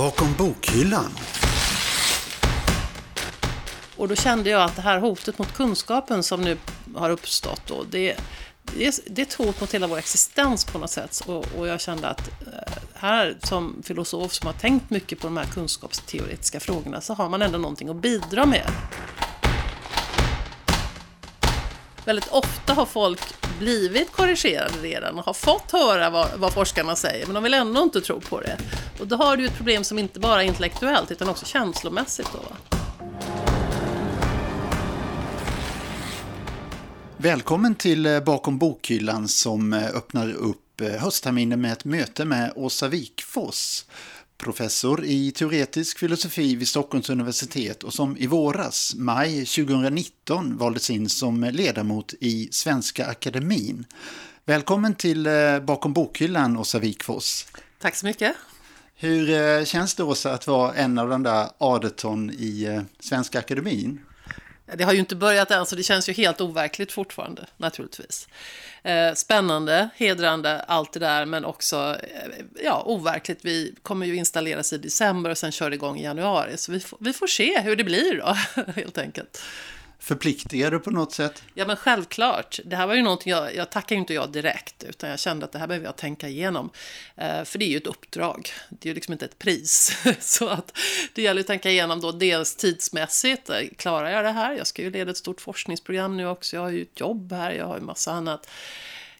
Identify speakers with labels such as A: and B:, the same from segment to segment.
A: Bakom bokhyllan.
B: Och då kände jag att det här hotet mot kunskapen som nu har uppstått då, det, det, är, det är ett hot mot hela vår existens på något sätt. Och, och jag kände att eh, här som filosof som har tänkt mycket på de här kunskapsteoretiska frågorna så har man ändå någonting att bidra med. Väldigt ofta har folk blivit korrigerade redan och har fått höra vad, vad, forskarna säger, men de vill ändå inte tro på det. Och då har du ett problem som inte bara är intellektuellt utan också känslomässigt. Då.
A: Välkommen till eh, Bakom bokhyllan som eh, öppnar upp eh, höstterminen med ett möte med Åsa Wikfoss professor i teoretisk filosofi vid Stockholms universitet och som i våras, maj 2019, valdes in som ledamot i Svenska Akademin. Välkommen till Bakom bokhyllan, Åsa Wikfoss.
B: Tack så mycket.
A: Hur känns det, Åsa, att vara en av de där adeton i Svenska Akademin?
B: Det har ju inte börjat än, så det känns ju helt overkligt fortfarande, naturligtvis. Eh, spännande, hedrande, allt det där, men också eh, ja, overkligt. Vi kommer ju installeras i december och sen kör det igång i januari, så vi, vi får se hur det blir då, helt enkelt.
A: Förpliktigar du på något sätt?
B: Ja, men självklart. Det här var ju någonting jag, jag tackar inte jag direkt, utan jag kände att det här behöver jag tänka igenom. Eh, för det är ju ett uppdrag, det är ju liksom inte ett pris. Så att det gäller att tänka igenom då dels tidsmässigt, eh, klarar jag det här? Jag ska ju leda ett stort forskningsprogram nu också, jag har ju ett jobb här, jag har ju massa annat.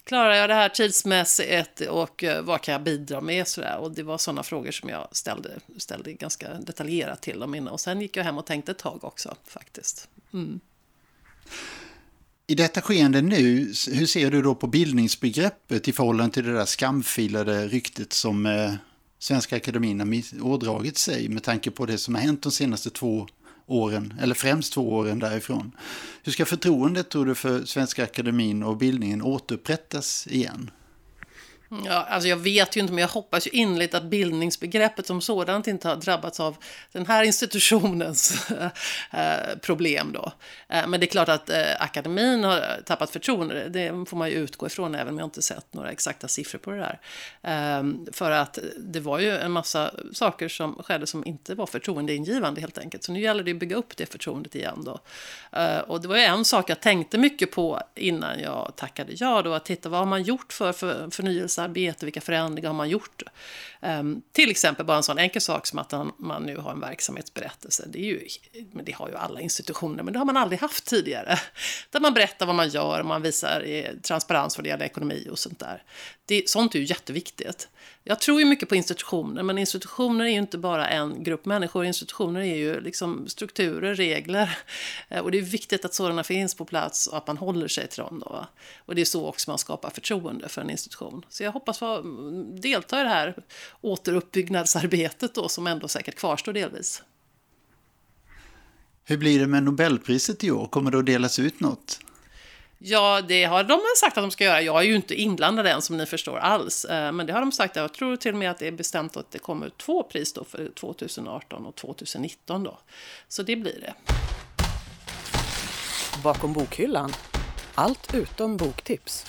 B: Klarar jag det här tidsmässigt och eh, vad kan jag bidra med? Sådär. Och det var sådana frågor som jag ställde, ställde ganska detaljerat till dem innan. Och sen gick jag hem och tänkte ett tag också faktiskt. Mm.
A: I detta skeende nu, hur ser du då på bildningsbegreppet i förhållande till det där skamfilade ryktet som eh, Svenska Akademin har ådragit sig med tanke på det som har hänt de senaste två åren, eller främst två åren därifrån. Hur ska förtroendet, tror du, för Svenska Akademin och bildningen återupprättas igen?
B: Ja, alltså jag vet ju inte, men jag hoppas ju innerligt att bildningsbegreppet som sådant inte har drabbats av den här institutionens eh, problem då. Eh, men det är klart att eh, akademin har tappat förtroende, det får man ju utgå ifrån, även om jag inte sett några exakta siffror på det där. Ehm, för att det var ju en massa saker som skedde som inte var förtroendeingivande helt enkelt. Så nu gäller det att bygga upp det förtroendet igen då. Och det var ju en sak jag tänkte mycket på innan jag tackade ja då, att titta vad har man gjort för förnyelse förändringsarbete, vilka förändringar har man gjort? Um, till exempel bara en sån enkel sak som att man nu har en verksamhetsberättelse. Det, är ju, men det har ju alla institutioner, men det har man aldrig haft tidigare. Där man berättar vad man gör, man visar eh, transparens vad det gäller ekonomi och sånt där. Det, sånt är ju jätteviktigt. Jag tror ju mycket på institutioner, men institutioner är ju inte bara en grupp människor. Institutioner är ju liksom strukturer, regler. Eh, och det är viktigt att sådana finns på plats och att man håller sig till dem. Då. Och det är så också man skapar förtroende för en institution. Så jag hoppas få mm, delta i det här återuppbyggnadsarbetet då, som ändå säkert kvarstår delvis.
A: Hur blir det med Nobelpriset i år? Kommer det att delas ut något?
B: Ja, det har de sagt att de ska göra. Jag är ju inte inblandad än som ni förstår alls. Eh, men det har de sagt. Jag tror till och med att det är bestämt att det kommer två pris då för 2018 och 2019 då. Så det blir det.
C: Bakom bokhyllan. Allt utom boktips.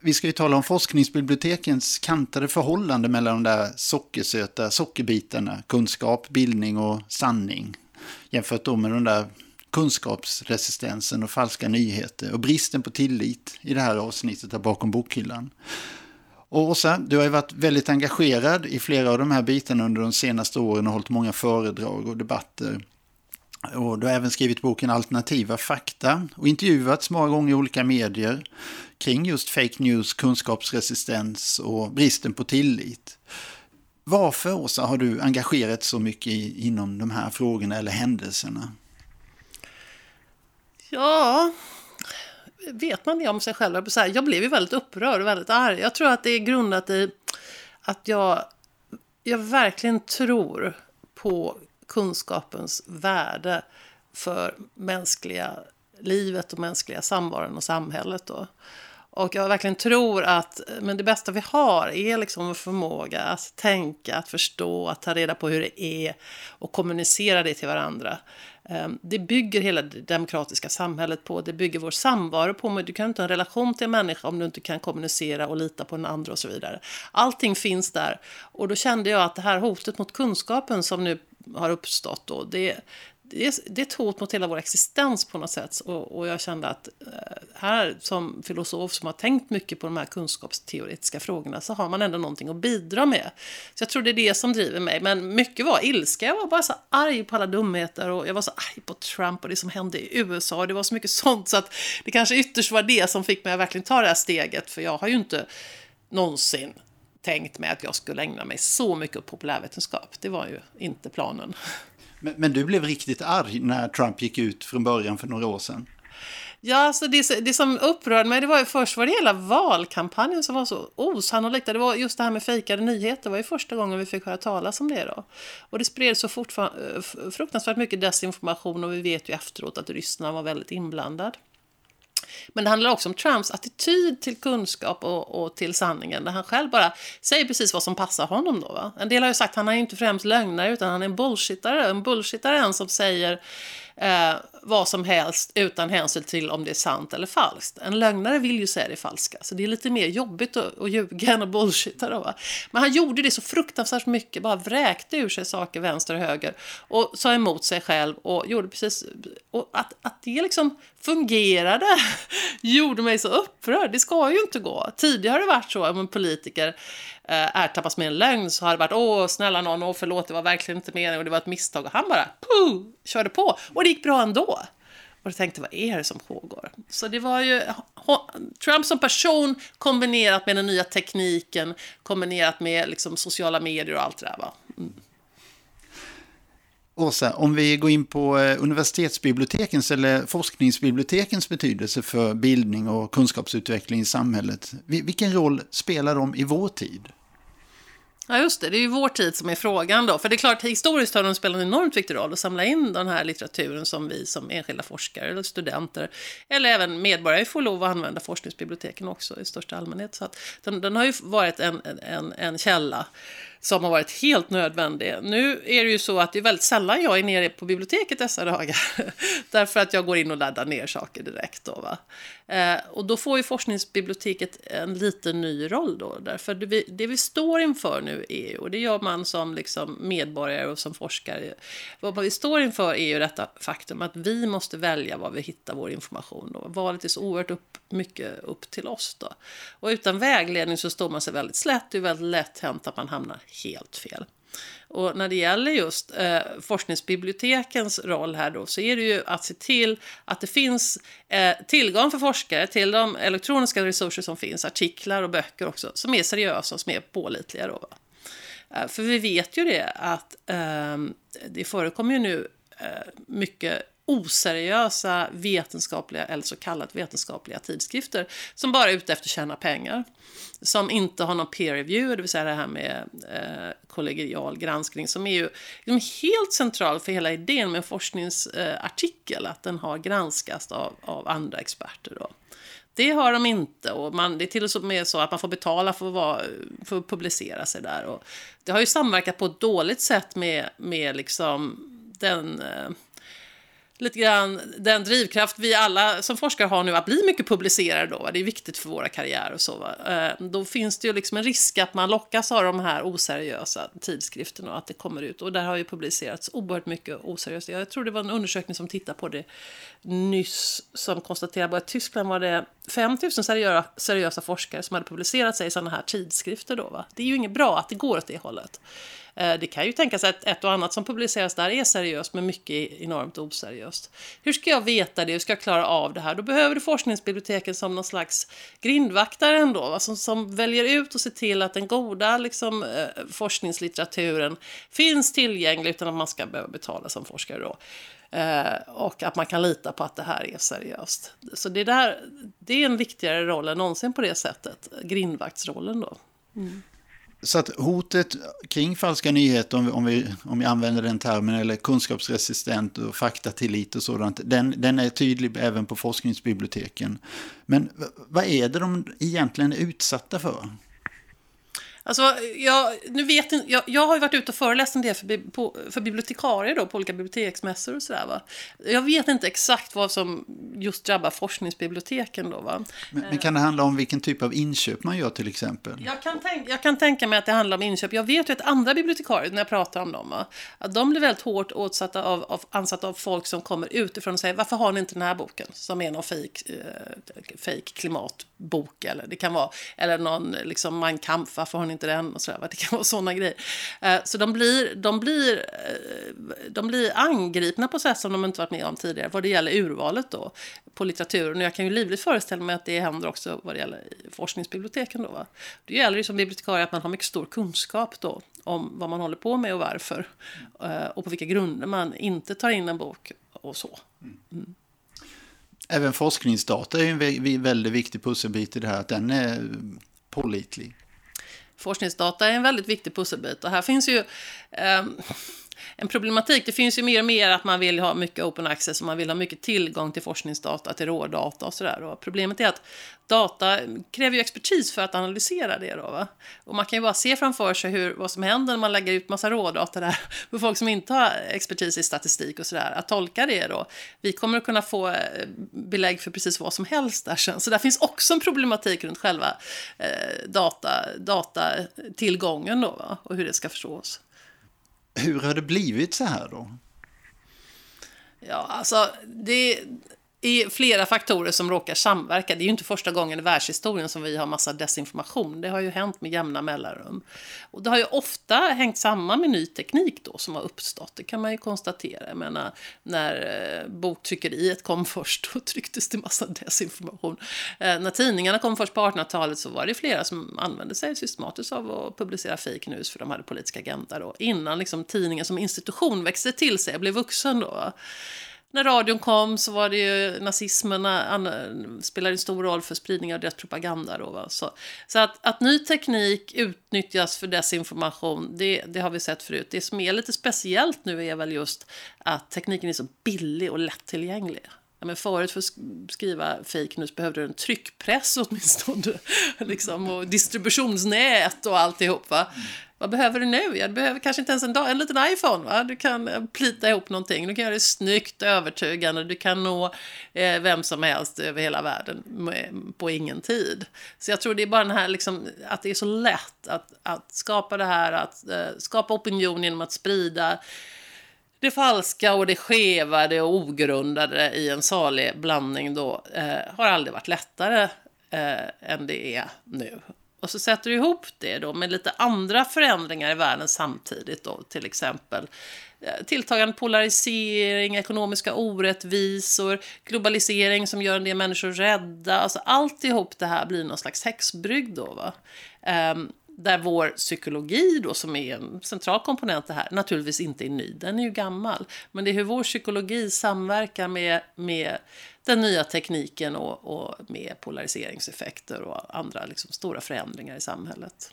A: Vi ska ju tala om forskningsbibliotekens kantade förhållande mellan de där sockersöta sockerbitarna, kunskap, bildning och sanning. Jämfört då med de där kunskapsresistensen och falska nyheter och bristen på tillit i det här avsnittet av Bakom bokhyllan. Och Åsa, du har ju varit väldigt engagerad i flera av de här bitarna under de senaste åren och hållit många föredrag och debatter. Och du har även skrivit boken Alternativa fakta och intervjuats många gånger i olika medier kring just fake news, kunskapsresistens och bristen på tillit. Varför, Åsa, har du engagerat så mycket inom de här frågorna eller händelserna?
B: Ja, vet man det om sig själv? Jag blev ju väldigt upprörd och väldigt arg. Jag tror att det är grundat i att jag, jag verkligen tror på kunskapens värde för mänskliga livet och mänskliga samvaron och samhället. Då. Och jag verkligen tror att men det bästa vi har är liksom en förmåga att tänka, att förstå, att ta reda på hur det är och kommunicera det till varandra. Ehm, det bygger hela det demokratiska samhället på, det bygger vår samvaro på, men du kan inte ha en relation till en människa om du inte kan kommunicera och lita på den andra och så vidare. Allting finns där. Och då kände jag att det här hotet mot kunskapen som nu har uppstått då, det, det är, det är ett hot mot hela vår existens på något sätt. Och, och jag kände att eh, här som filosof som har tänkt mycket på de här kunskapsteoretiska frågorna så har man ändå någonting att bidra med. Så jag tror det är det som driver mig. Men mycket var ilska. Jag var bara så arg på alla dumheter och jag var så arg på Trump och det som hände i USA. Det var så mycket sånt så att det kanske ytterst var det som fick mig att verkligen ta det här steget. För jag har ju inte någonsin tänkt mig att jag skulle ägna mig så mycket åt populärvetenskap. Det var ju inte planen.
A: Men, men, du blev riktigt arg när Trump gick ut från början för några år sedan.
B: Ja, alltså det, det som upprörde mig, det var ju först var det hela valkampanjen som var så osannolikt. Det var just det här med fejkade nyheter, det var ju första gången vi fick höra talas om det då. Och det spreds så eh, fruktansvärt mycket desinformation och vi vet ju efteråt att Ryssland var väldigt inblandad. Men det handlar också om Trumps attityd till kunskap och, och, till sanningen, där han själv bara säger precis vad som passar honom då. Va? En del har ju sagt att han är inte främst lögnare, utan han är en bullshittare. En bullshittare är en som säger eh, vad som helst utan hänsyn till om det är sant eller falskt. En lögnare vill ju säga det falska, så det är lite mer jobbigt att, att ljuga än att bullshitta. Då, va? Men han gjorde det så fruktansvärt mycket, bara vräkte ur sig saker vänster och höger och sa emot sig själv och gjorde precis... Och att, att det liksom fungerade gjorde mig så upprörd. Det ska ju inte gå. Tidigare har det varit så om en politiker eh, ertappas med en lögn så har det varit åh snälla någon, åh förlåt det var verkligen inte meningen och det var ett misstag och han bara puh, körde på och det gick bra ändå. Och jag tänkte, vad är det som pågår? Så det var ju Trump som person kombinerat med den nya tekniken, kombinerat med liksom sociala medier och allt det där. Va? Mm.
A: Åsa, om vi går in på eh, universitetsbibliotekens eller forskningsbibliotekens betydelse för bildning och kunskapsutveckling i samhället. Vilken roll spelar de i vår tid?
B: Ja, just det. Det är ju vår tid som är frågan då. För det är klart, historiskt har de spelat en enormt viktig roll att samla in den här litteraturen som vi som enskilda forskare eller studenter eller även medborgare får lov att använda forskningsbiblioteken också i största allmänhet. Så att den, den har ju varit en, en, en källa som har varit helt nödvändig. Nu är det ju så att det är väldigt sällan jag är nere på biblioteket dessa dagar. Därför att jag går in och laddar ner saker direkt. Då, va? Eh, och då får ju forskningsbiblioteket en liten ny roll då. Därför det vi, det vi står inför nu är ju, och det gör man som liksom medborgare och som forskare. Vad vi står inför är ju detta faktum att vi måste välja var vi hittar vår information. Då. Valet är så oerhört upp, mycket upp till oss då. Och utan vägledning så står man sig väldigt slätt. Det är väldigt lätt hänt att man hamnar helt fel. Och när det gäller just eh, forskningsbibliotekens roll här då så är det ju att se till att det finns eh, tillgång för forskare till de elektroniska resurser som finns, artiklar och böcker också, som är seriösa och som är pålitliga. Då, eh, för vi vet ju det att eh, det förekommer ju nu eh, mycket oseriösa vetenskapliga eller så kallat vetenskapliga tidskrifter som bara är ute efter att tjäna pengar. Som inte har någon peer review, det vill säga det här med eh, kollegial granskning som är ju liksom helt central för hela idén med en forskningsartikel, att den har granskats av, av andra experter. Då. Det har de inte och man, det är till och med så att man får betala för att, vara, för att publicera sig där. Och det har ju samverkat på ett dåligt sätt med, med liksom den eh, lite grann den drivkraft vi alla som forskare har nu att bli mycket publicerade då. Det är viktigt för våra karriärer och så. va? Eh, då finns det ju liksom en risk att man lockas av de här oseriösa tidskrifterna och att det kommer ut. Och där har ju publicerats oerhört mycket oseriöst. Jag tror det var en undersökning som tittade på det nyss som konstaterade att i Tyskland var det 5 000 seriösa, seriösa forskare som hade publicerat sig i sådana här tidskrifter då. Va? Det är ju inget bra att det går åt det hållet. Eh, det kan ju tänkas att ett och annat som publiceras där är seriöst, men mycket är enormt oseriöst. Hur ska jag veta det? Hur ska jag klara av det här? Då behöver du forskningsbiblioteken som någon slags grindvaktare ändå, som, som väljer ut och ser till att den goda liksom, eh, forskningslitteraturen finns tillgänglig utan att man ska behöva betala som forskare då. Eh, och att man kan lita på att det här är seriöst. Så det, där, det är en viktigare roll än någonsin på det sättet, grindvaktsrollen då. Mm.
A: Så att hotet kring falska nyheter, om vi, om vi, om vi använder den termen, eller kunskapsresistent och faktatillit och sådant, den, den är tydlig även på forskningsbiblioteken. Men vad är det de egentligen är utsatta för?
B: Alltså, jag, nu vet inte, jag, jag har ju varit ute och föreläst en del för, på, för bibliotekarier då, på olika biblioteksmässor och sådär. Va? Jag vet inte exakt vad som just drabbar forskningsbiblioteken då. Va?
A: Men, men, kan det handla om vilken typ av inköp man gör till exempel?
B: Jag kan, tänk, jag kan tänka mig att det handlar om inköp. Jag vet ju att andra bibliotekarier, när jag pratar om dem, va? att de blir väldigt hårt åtsatta av, av, ansatta av folk som kommer utifrån och säger varför har ni inte den här boken? Som är någon fake, eh, fake klimatbok eller det kan vara, eller någon liksom Mein Kampf, varför har ni inte den och sådär. Det kan vara sådana grejer. Eh, så de blir, de, blir, eh, de blir angripna på sätt som de inte varit med om tidigare vad det gäller urvalet då på litteraturen. Och jag kan ju livligt föreställa mig att det händer också vad det gäller forskningsbiblioteken då. Va? Det gäller ju som bibliotekarie att man har mycket stor kunskap då om vad man håller på med och varför. Eh, och på vilka grunder man inte tar in en bok och så. Mm.
A: Även forskningsdata är en väldigt viktig pusselbit i det här, att den är pålitlig
B: forskningsdata är en väldigt viktig pusselbit. Och här finns ju eh, en problematik. Det finns ju mer och mer att man vill ha mycket open access och man vill ha mycket tillgång till forskningsdata, till rådata och sådär. Och problemet är att data kräver ju expertis för att analysera det. Då, va? Och man kan ju bara se framför sig hur, vad som händer när man lägger ut massa rådata där för folk som inte har expertis i statistik och sådär. Att tolka det då. Vi kommer att kunna få eh, belägg för precis vad som helst där sen. Så där finns också en problematik runt själva eh, data, datatillgången då va? och hur det ska förstås.
A: Hur har det blivit så här då?
B: Ja, alltså det, är flera faktorer som råkar samverka. Det är ju inte första gången i världshistorien som vi har massa desinformation. Det har ju hänt med jämna mellanrum. Och det har ju ofta hängt samman med ny teknik då som har uppstått. Det kan man ju konstatera. Jag menar, när eh, boktryckeriet kom först, då trycktes det massa desinformation. Eh, när tidningarna kom först på 1800-talet så var det flera som använde sig systematiskt av att publicera fake news för de hade politiska agenda då. Innan liksom tidningen som institution växte till sig, blev vuxen då när radion kom så var det ju nazismen eh, spelade en stor roll för spridning av deras propaganda. Då, va? Så, så att, att ny teknik utnyttjas för desinformation, det, det har vi sett förut. Det som är lite speciellt nu är väl just att tekniken är så billig och lättillgänglig. Ja, men förut för att skriva fake news behövde du en tryckpress åtminstone. liksom, och distributionsnät och alltihop. Va? Vad behöver du nu? Ja, du behöver kanske inte ens en, dag, en liten iPhone. Va? Du kan eh, plita ihop någonting. Du kan göra det snyggt, övertygande. Du kan nå eh, vem som helst över hela världen med, eh, på ingen tid. Så jag tror det är bara den här liksom, att det är så lätt att, att skapa det här, att eh, skapa opinion genom att sprida det falska och det skeva, det ogrundade i en salig blandning då eh, har aldrig varit lättare eh, än det är nu. Och så sätter du ihop det då med lite andra förändringar i världen samtidigt då, till exempel eh, tilltagande polarisering, ekonomiska orättvisor, globalisering som gör en del människor rädda. Alltså alltihop det här blir någon slags häxbrygd då. Va? Um, där vår psykologi då, som är en central komponent det här, naturligtvis inte är ny, den är ju gammal. Men det är hur vår psykologi samverkar med, med den nya tekniken och, och med polariseringseffekter och andra liksom, stora förändringar i samhället.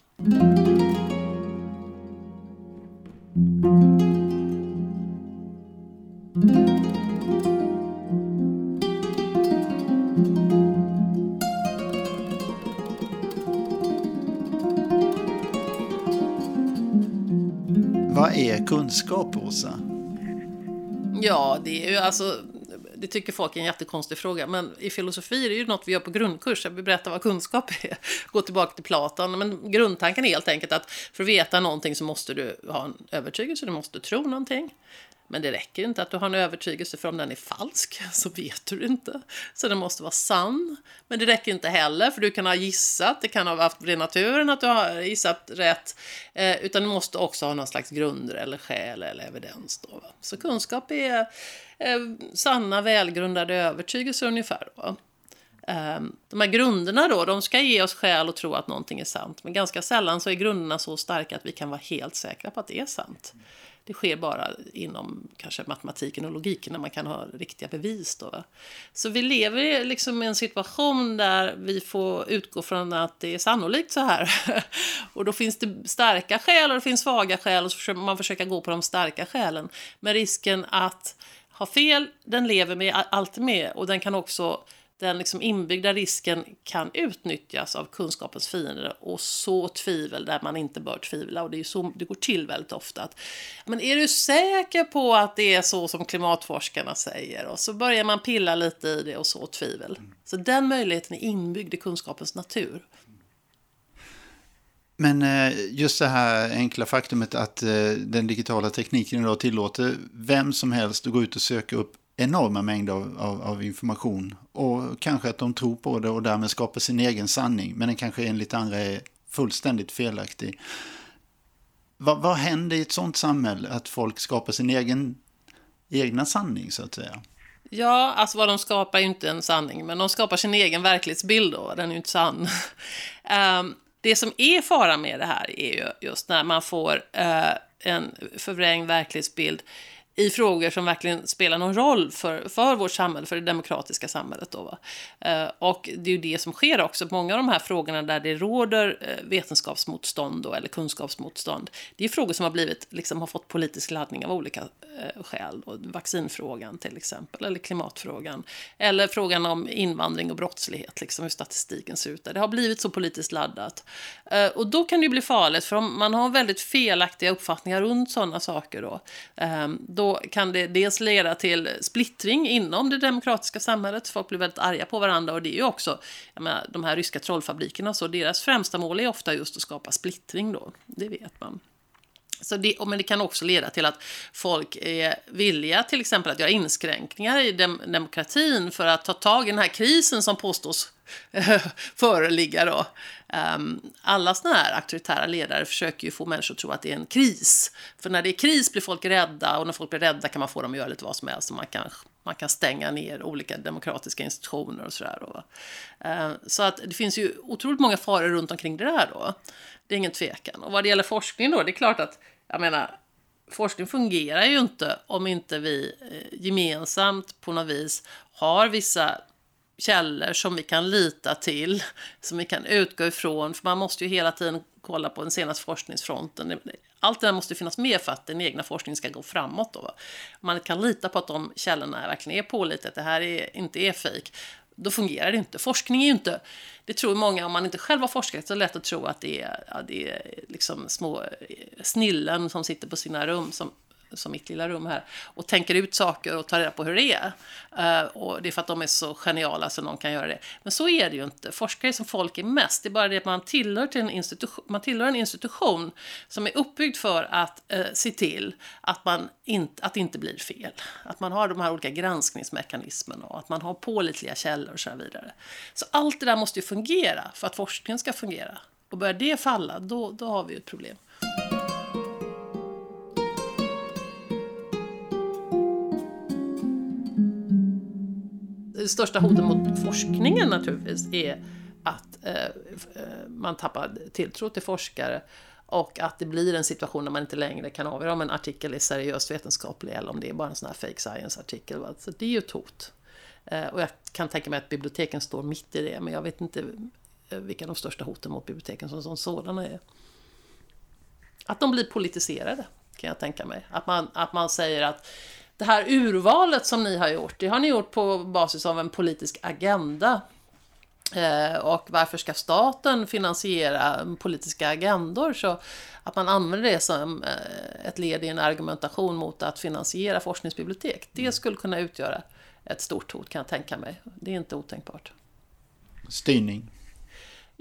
A: Kunskap, Åsa?
B: Ja, det är ju alltså det tycker folk är en jättekonstig fråga, men i filosofi är det ju något vi gör på grundkurs, vi berättar vad kunskap är. Gå tillbaka till Platon, men grundtanken är helt enkelt att för att veta någonting så måste du ha en övertygelse, du måste tro någonting. Men det räcker inte att du har en övertygelse för om den är falsk så vet du inte. Så den måste vara sann. Men det räcker inte heller för du kan ha gissat, det kan ha varit i naturen att du har gissat rätt. Eh, utan du måste också ha någon slags grunder eller skäl eller evidens. Då, Så kunskap är eh, sanna välgrundade övertygelser ungefär. Då. Ehm, de här grunderna då, de ska ge oss skäl att tro att någonting är sant. Men ganska sällan så är grunderna så starka att vi kan vara helt säkra på att det är sant. Det sker bara inom kanske matematiken och logiken när man kan ha riktiga bevis. Då, Så vi lever liksom i en situation där vi får utgå från att det är sannolikt så här. och då finns det starka skäl och det finns svaga skäl och så försöker man försöka gå på de starka skälen. Men risken att ha fel, den lever med, alltid med och den kan också den liksom inbyggda risken kan utnyttjas av kunskapens fiender och så tvivel där man inte bör tvivla. Och det är så det går till väldigt ofta. Att, men är du säker på att det är så som klimatforskarna säger? Och så börjar man pilla lite i det och så tvivel. Så den möjligheten är inbyggd i kunskapens natur.
A: Men eh, just det här enkla faktumet att eh, den digitala tekniken idag tillåter vem som helst att gå ut och söka upp enorma mängder av, av, av, information. Och kanske att de tror på det och därmed skapar sin egen sanning. Men den kanske enligt andra är fullständigt felaktig. Vad, vad händer i ett sånt samhälle? Att folk skapar sin egen egna sanning så att säga?
B: Ja, alltså vad de skapar är ju inte en sanning, men de skapar sin egen verklighetsbild då, den är ju inte sann. um, det som är fara med det här är ju just när man får uh, en förvrängd verklighetsbild i frågor som verkligen spelar någon roll för, för vårt samhälle, för det demokratiska samhället. Då, eh, och det är ju det som sker också. Många av de här frågorna där det råder eh, vetenskapsmotstånd då, eller kunskapsmotstånd, det är frågor som har, blivit, liksom, har fått politisk laddning av olika eh, skäl. Då. Vaccinfrågan till exempel, eller klimatfrågan. Eller frågan om invandring och brottslighet, liksom, hur statistiken ser ut där. Det har blivit så politiskt laddat. Eh, och då kan det ju bli farligt, för om man har väldigt felaktiga uppfattningar runt sådana saker då, eh, då då kan det dels leda till splittring inom det demokratiska samhället. Folk blir väldigt arga på varandra och det är ju också, jag menar, de här ryska trollfabrikerna, så deras främsta mål är ofta just att skapa splittring då. Det vet man. Så det, men det kan också leda till att folk är villiga till exempel att göra inskränkningar i dem, demokratin för att ta tag i den här krisen som påstås föreligga. Då. Ehm, alla sådana här auktoritära ledare försöker ju få människor att tro att det är en kris. För när det är kris blir folk rädda och när folk blir rädda kan man få dem att göra lite vad som helst. Man kan, man kan stänga ner olika demokratiska institutioner och sådär. Ehm, så att det finns ju otroligt många faror runt omkring det där då. Det är ingen tvekan. Och vad det gäller forskning då, det är klart att, jag menar, forskning fungerar ju inte om inte vi eh, gemensamt på något vis har vissa källor som vi kan lita till, som vi kan utgå ifrån. För man måste ju hela tiden kolla på den senaste forskningsfronten. Allt det där måste finnas med för att den egna forskningen ska gå framåt. Då. Man kan lita på att de källorna verkligen är pålitliga, att det här är, inte är fejk. Då fungerar det inte. Forskning är ju inte... Det tror många, om man inte själv har forskat, så är det lätt att tro att det är, ja, det är liksom små eh, snillen som sitter på sina rum som som mitt lilla rum här, och tänker ut saker och tar reda på hur det är. Uh, och det är för att de är så geniala så någon kan göra det. Men så är det ju inte. Forskare som folk är mest. Det är bara det att man tillhör, till en, institution, man tillhör en institution som är uppbyggd för att uh, se till att, man in, att det inte blir fel. Att man har de här olika granskningsmekanismerna och att man har pålitliga källor och så vidare. Så allt det där måste ju fungera för att forskningen ska fungera. Och börjar det falla, då, då har vi ett problem. Det största hotet mot forskningen naturligtvis är att eh, eh, man tappar tilltro till forskare och att det blir en situation där man inte längre kan avgöra om en artikel är seriöst vetenskaplig eller om det är bara en sån här fake science-artikel. Så det är ju ett hot. Eh, och jag kan tänka mig att biblioteken står mitt i det, men jag vet inte eh, vilka de största hoten mot biblioteken som, som sådana är. Att de blir politiserade, kan jag tänka mig. Att man, att man säger att det här urvalet som ni har gjort, det har ni gjort på basis av en politisk agenda. Eh, och varför ska staten finansiera politiska agendor? Så att man använder det som eh, ett led i en argumentation mot att finansiera forskningsbibliotek, det skulle kunna utgöra ett stort hot kan jag tänka mig. Det är inte otänkbart.
A: Styrning.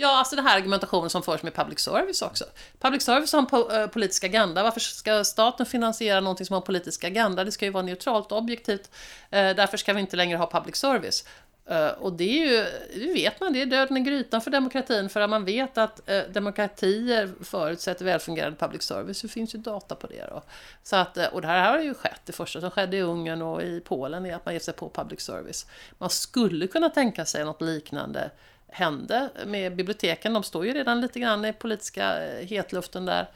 B: Ja, alltså den här argumentationen som förs med public service också. Public service har en eh, politisk agenda. Varför ska staten finansiera någonting som har en politisk agenda? Det ska ju vara neutralt och objektivt. Eh, därför ska vi inte längre ha public service. Eh, och det är ju, det vet man, det är döden i grytan för demokratin, för att man vet att eh, demokratier förutsätter välfungerande public service. Det finns ju data på det då. Så att, eh, och det här har ju skett. Det första som skedde i Ungern och i Polen är att man ger sig på public service. Man skulle kunna tänka sig något liknande hände med biblioteken. De står ju redan lite grann i politiska eh, hetluften där.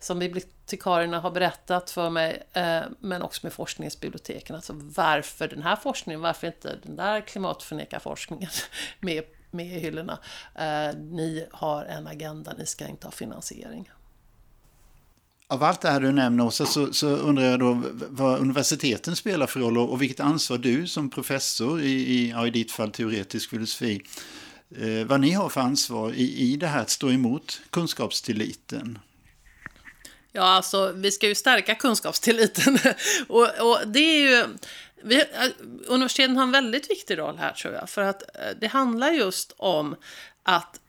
B: som bibliotekarierna har berättat för mig, eh, men också med forskningsbiblioteken. Alltså varför den här forskningen, varför inte den där klimatförnekarforskningen med, med i hyllorna. Eh, ni har en agenda, ni ska inte ha finansiering.
A: Av allt det här du nämner Åsa, så, så undrar jag då vad universiteten spelar för roll och, och vilket ansvar du som professor i, i, ja, i ditt fall teoretisk filosofi, eh, vad ni har för ansvar i, i det här att stå emot kunskapstilliten.
B: Ja, alltså vi ska ju stärka kunskapstilliten och, och det är ju vi, eh, universiteten har en väldigt viktig roll här tror jag, för att eh, det handlar just om att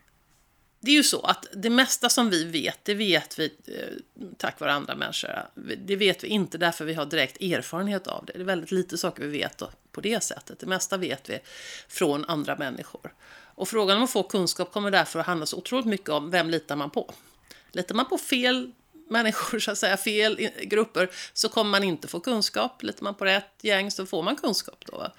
B: det är ju så att det mesta som vi vet, det vet vi eh, tack vare andra människor. Det vet vi inte därför vi har direkt erfarenhet av det. Det är väldigt lite saker vi vet på det sättet. Det mesta vet vi från andra människor. Och frågan om att få kunskap kommer därför att handla så otroligt mycket om vem litar man på. Litar man på fel människor, så att säga, fel grupper, så kommer man inte få kunskap. Litar man på rätt gäng så får man kunskap då.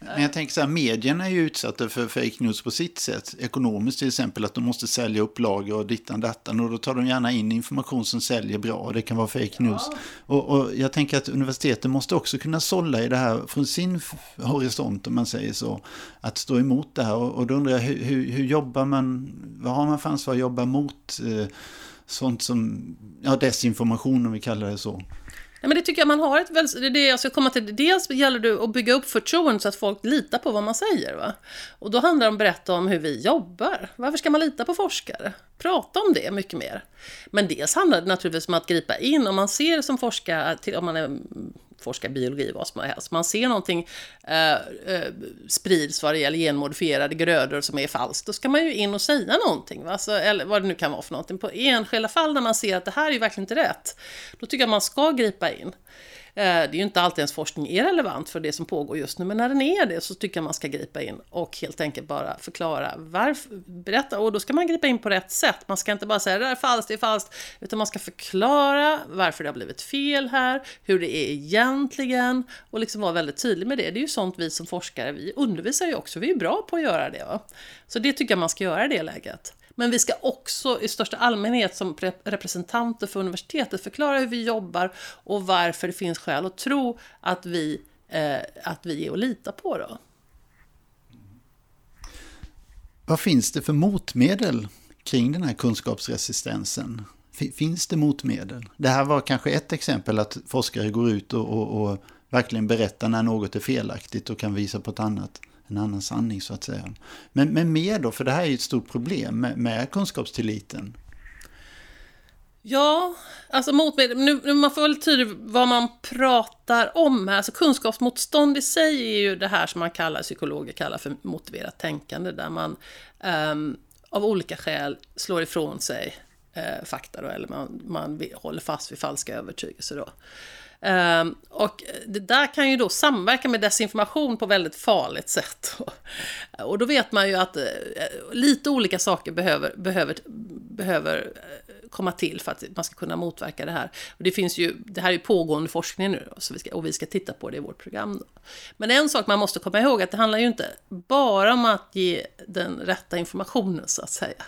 A: Men jag tänker så här, medierna är ju utsatta för fake news på sitt sätt. Ekonomiskt till exempel, att de måste sälja upplagor och dittan dattan. Och då tar de gärna in information som säljer bra och det kan vara fake news. Ja. Och, och, jag tänker att universiteten måste också kunna sålla i det här från sin horisont, om man säger så. Att stå emot det här. Och, och då undrar jag, hur, hur, hur jobbar man, vad har man för ansvar att jobba mot eh, sånt som, ja desinformation om vi kallar det så.
B: Nej, men det tycker jag man har ett väldigt, det det jag ska komma till. Dels gäller det att bygga upp förtroende så att folk litar på vad man säger. Va? Och då handlar det om att berätta om hur vi jobbar. Varför ska man lita på forskare? Prata om det mycket mer. Men dels handlar det naturligtvis om att gripa in. Om man ser som forskare, om man är forskar biologi, vad som helst. Man ser någonting eh, eh, sprids vad det gäller genmodifierade grödor som är falskt, då ska man ju in och säga någonting. Va? Alltså, eller vad det nu kan vara för någonting. På enskilda fall när man ser att det här är ju verkligen inte rätt, då tycker jag man ska gripa in. Eh, det är ju inte alltid ens forskning är relevant för det som pågår just nu, men när den är det så tycker jag man ska gripa in och helt enkelt bara förklara varför, berätta, och då ska man gripa in på rätt sätt. Man ska inte bara säga det är falskt, det är falskt, utan man ska förklara varför det har blivit fel här, hur det är egentligen och liksom vara väldigt tydlig med det. Det är ju sånt vi som forskare, vi undervisar ju också, vi är bra på att göra det. Va? Så det tycker jag man ska göra i det läget. Men vi ska också i största allmänhet som representanter för universitetet förklara hur vi jobbar och varför det finns skäl att tro att vi, eh, att vi är att lita på. Då.
A: Vad finns det för motmedel kring den här kunskapsresistensen? Finns det motmedel? Det här var kanske ett exempel att forskare går ut och, och, och verkligen berättar när något är felaktigt och kan visa på ett annat en annan sanning så att säga. Men, men mer då, för det här är ju ett stort problem med, med kunskapstilliten.
B: Ja, alltså motmedel, nu, man får väl tydligt vad man pratar om här. Alltså kunskapsmotstånd i sig är ju det här som man kallar, psykologer kallar för motiverat tänkande, där man um, av olika skäl slår ifrån sig uh, fakta då, eller man, man håller fast vid falska övertygelser då. Um, och det där kan ju då samverka med desinformation på väldigt farligt sätt. och då vet man ju att uh, lite olika saker behöver, behöver, behöver uh, komma till för att man ska kunna motverka det här. Och det, finns ju, det här är ju pågående forskning nu så vi ska, och vi ska titta på det i vårt program. Då. Men en sak man måste komma ihåg är att det handlar ju inte bara om att ge den rätta informationen så att säga.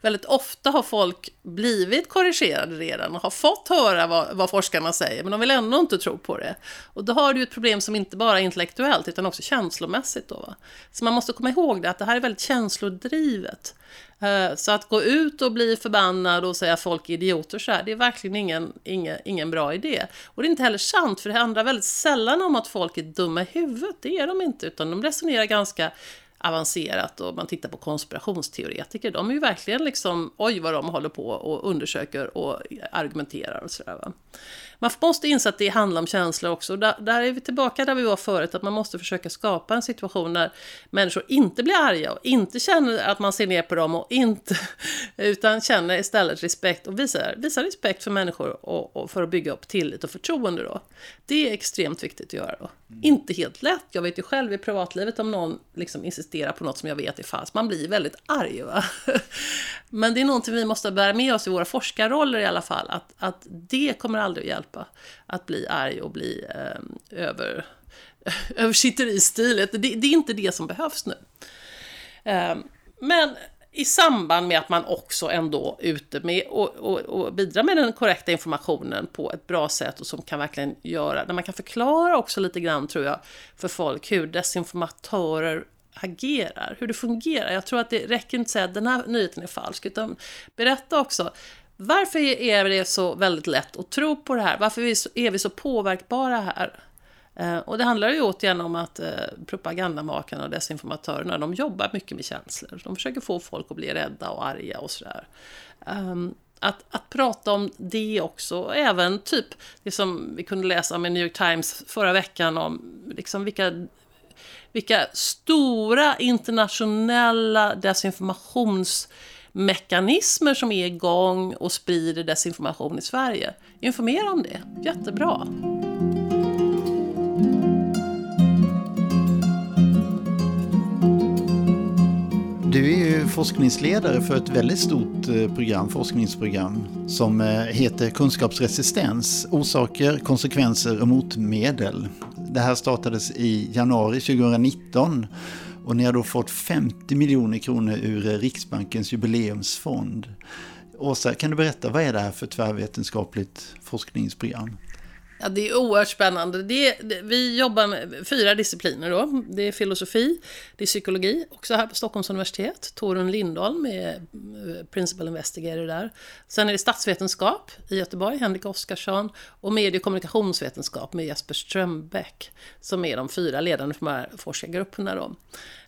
B: Väldigt ofta har folk blivit korrigerade redan och har fått höra vad, vad forskarna säger, men de vill ändå inte tro på det. Och då har du ett problem som inte bara är intellektuellt, utan också känslomässigt. Då, va? Så man måste komma ihåg det, att det här är väldigt känslodrivet. Eh, så att gå ut och bli förbannad och säga att folk är idioter så här, det är verkligen ingen, ingen, ingen bra idé. Och det är inte heller sant, för det handlar väldigt sällan om att folk är dumma i huvudet. Det är de inte, utan de resonerar ganska avancerat och man tittar på konspirationsteoretiker, de är ju verkligen liksom, oj vad de håller på och undersöker och argumenterar och sådär. Man måste inse att det handlar om känslor också. Där, där, är vi tillbaka där vi var förut, att man måste försöka skapa en situation där människor inte blir arga och inte känner att man ser ner på dem och inte, utan känner istället respekt och visar, visar respekt för människor och, och för att bygga upp tillit och förtroende då. Det är extremt viktigt att göra då. Mm. Inte helt lätt, jag vet ju själv i privatlivet om någon liksom insisterar på något som jag vet är falskt, man blir väldigt arg va. Men det är någonting vi måste bära med oss i våra forskarroller i alla fall, att, att det kommer aldrig att hjälpa. Att bli arg och bli eh, över, översitter i stilet. Det, det, är inte det som behövs nu. Eh, men i samband med att man också ändå är ute med och, och, och bidrar med den korrekta informationen på ett bra sätt och som kan verkligen göra, där man kan förklara också lite grann tror jag för folk hur desinformatörer agerar, hur det fungerar. Jag tror att det räcker inte att säga att den här nyheten är falsk, utan berätta också varför är det så väldigt lätt att tro på det här? Varför är vi så påverkbara här? Eh, och det handlar ju återigen om att eh, propagandamakarna och desinformatörerna, de jobbar mycket med känslor. De försöker få folk att bli rädda och arga och sådär. Ehm, att, att prata om det också, även typ det som vi kunde läsa om i New York Times förra veckan om liksom vilka, vilka stora internationella desinformations mekanismer som är igång och sprider desinformation i Sverige. Informera om det, jättebra.
A: Du är ju forskningsledare för ett väldigt stort eh, program, forskningsprogram som eh, heter Kunskapsresistens, orsaker, konsekvenser och motmedel. Det här startades i januari 2019 och ni har då fått 50 miljoner kronor ur eh, Riksbankens jubileumsfond. Åsa, kan du berätta, vad är det här för tvärvetenskapligt forskningsprogram?
B: Ja, det är oerhört spännande. Det, det, vi jobbar med fyra discipliner då. Det är filosofi, det är psykologi, också här på Stockholms universitet. Torun Lindholm är eh, principal investigator där. Sen är det statsvetenskap i Göteborg, Henrik Oskarsson. Och medie och kommunikationsvetenskap med Jesper Strömbäck, som är de fyra ledande för de här forskargrupperna då.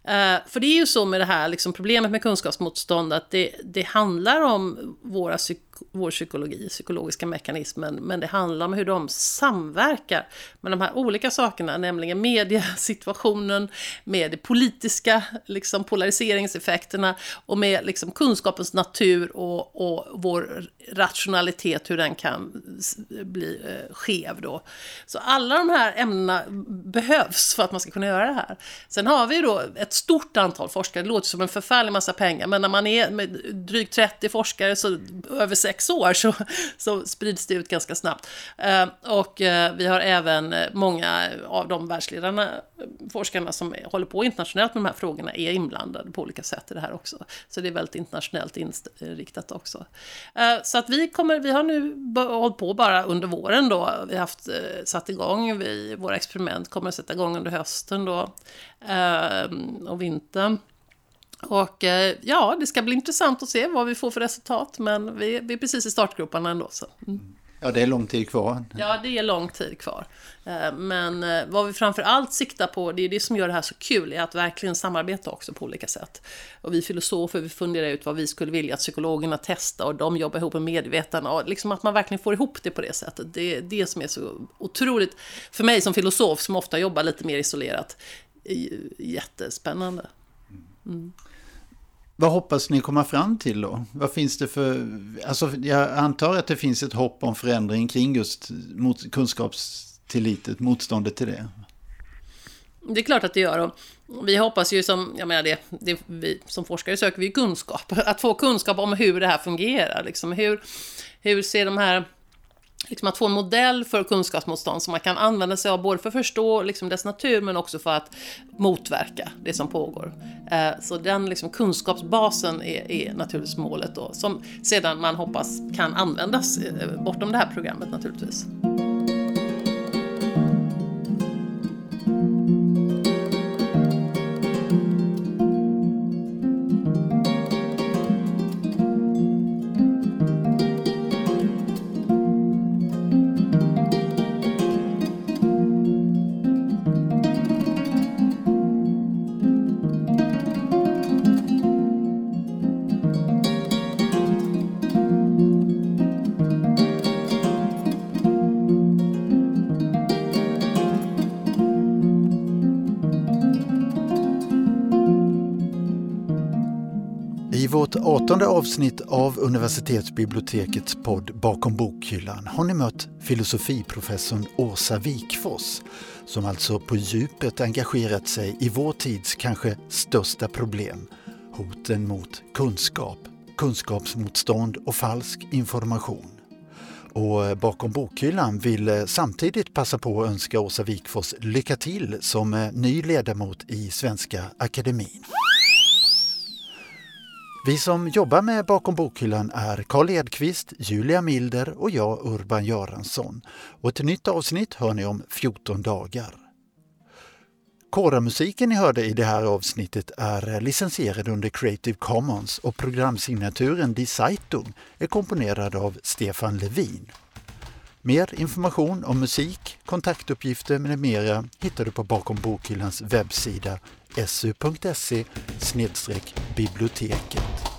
B: Uh, för det är ju så med det här liksom, problemet med kunskapsmotstånd att det, det handlar om våra psyk vår psykologi, psykologiska mekanismen, men det handlar om hur de samverkar med de här olika sakerna, nämligen mediasituationen, med de politiska liksom, polariseringseffekterna och med liksom, kunskapens natur och, och vår rationalitet, hur den kan bli eh, skev då. Så alla de här ämnena behövs för att man ska kunna göra det här. Sen har vi då ett stort antal forskare, det låter som en förfärlig massa pengar, men när man är med drygt 30 forskare, så över sex år, så, så sprids det ut ganska snabbt. Eh, och eh, vi har även eh, många av de världsledarna, forskarna som håller på internationellt med de här frågorna, är inblandade på olika sätt i det här också. Så det är väldigt internationellt inriktat också. Så att vi kommer, vi har nu hållit på bara under våren då, vi har haft, satt igång, vi, våra experiment kommer att sätta igång under hösten då, och vintern. Och eh, ja, det ska bli intressant att se vad vi får för resultat, men vi, vi är precis i startgroparna ändå. Så. Mm.
A: Ja, det är lång tid kvar.
B: Ja, det är lång tid kvar. Eh, men eh, vad vi framför allt siktar på, det är det som gör det här så kul, är att verkligen samarbeta också på olika sätt. Och vi filosofer, vi funderar ut vad vi skulle vilja att psykologerna testar och de jobbar ihop med medvetarna och liksom att man verkligen får ihop det på det sättet. Det är det som är så otroligt, för mig som filosof som ofta jobbar lite mer isolerat, jättespännande. Mm.
A: Vad hoppas ni komma fram till då? Vad finns det för... Alltså jag antar att det finns ett hopp om förändring kring just mot motståndet till det.
B: Det är klart att det gör. Och vi hoppas ju som, jag menar det, det vi, som forskare söker vi kunskap. Att få kunskap om hur det här fungerar. Liksom. Hur, hur ser de här liksom att få en modell för kunskapsmotstånd som man kan använda sig av både för att förstå liksom dess natur men också för att motverka det som pågår. Eh, så den liksom kunskapsbasen är, är naturligtvis målet då, som sedan man hoppas kan användas eh, bortom det här programmet naturligtvis.
A: Vårt avsnitt av universitetsbibliotekets podd Bakom bokhyllan har ni mött filosofiprofessorn Åsa Wikfors som alltså på djupet engagerat sig i vår tids kanske största problem, hoten mot kunskap, kunskapsmotstånd och falsk information. Och bakom bokhyllan vill samtidigt passa på att önska Åsa Wikfors lycka till som ny ledamot i Svenska Akademin. Vi som jobbar med Bakom bokhyllan är Karl Edqvist, Julia Milder och jag Urban Göransson. Och ett nytt avsnitt hör ni om 14 dagar. Kåramusiken ni hörde i det här avsnittet är licensierad under Creative Commons och programsignaturen Di Zeitung är komponerad av Stefan Levin. Mer information om musik, kontaktuppgifter med mera hittar du på Bakom bokhyllans webbsida su.se biblioteket.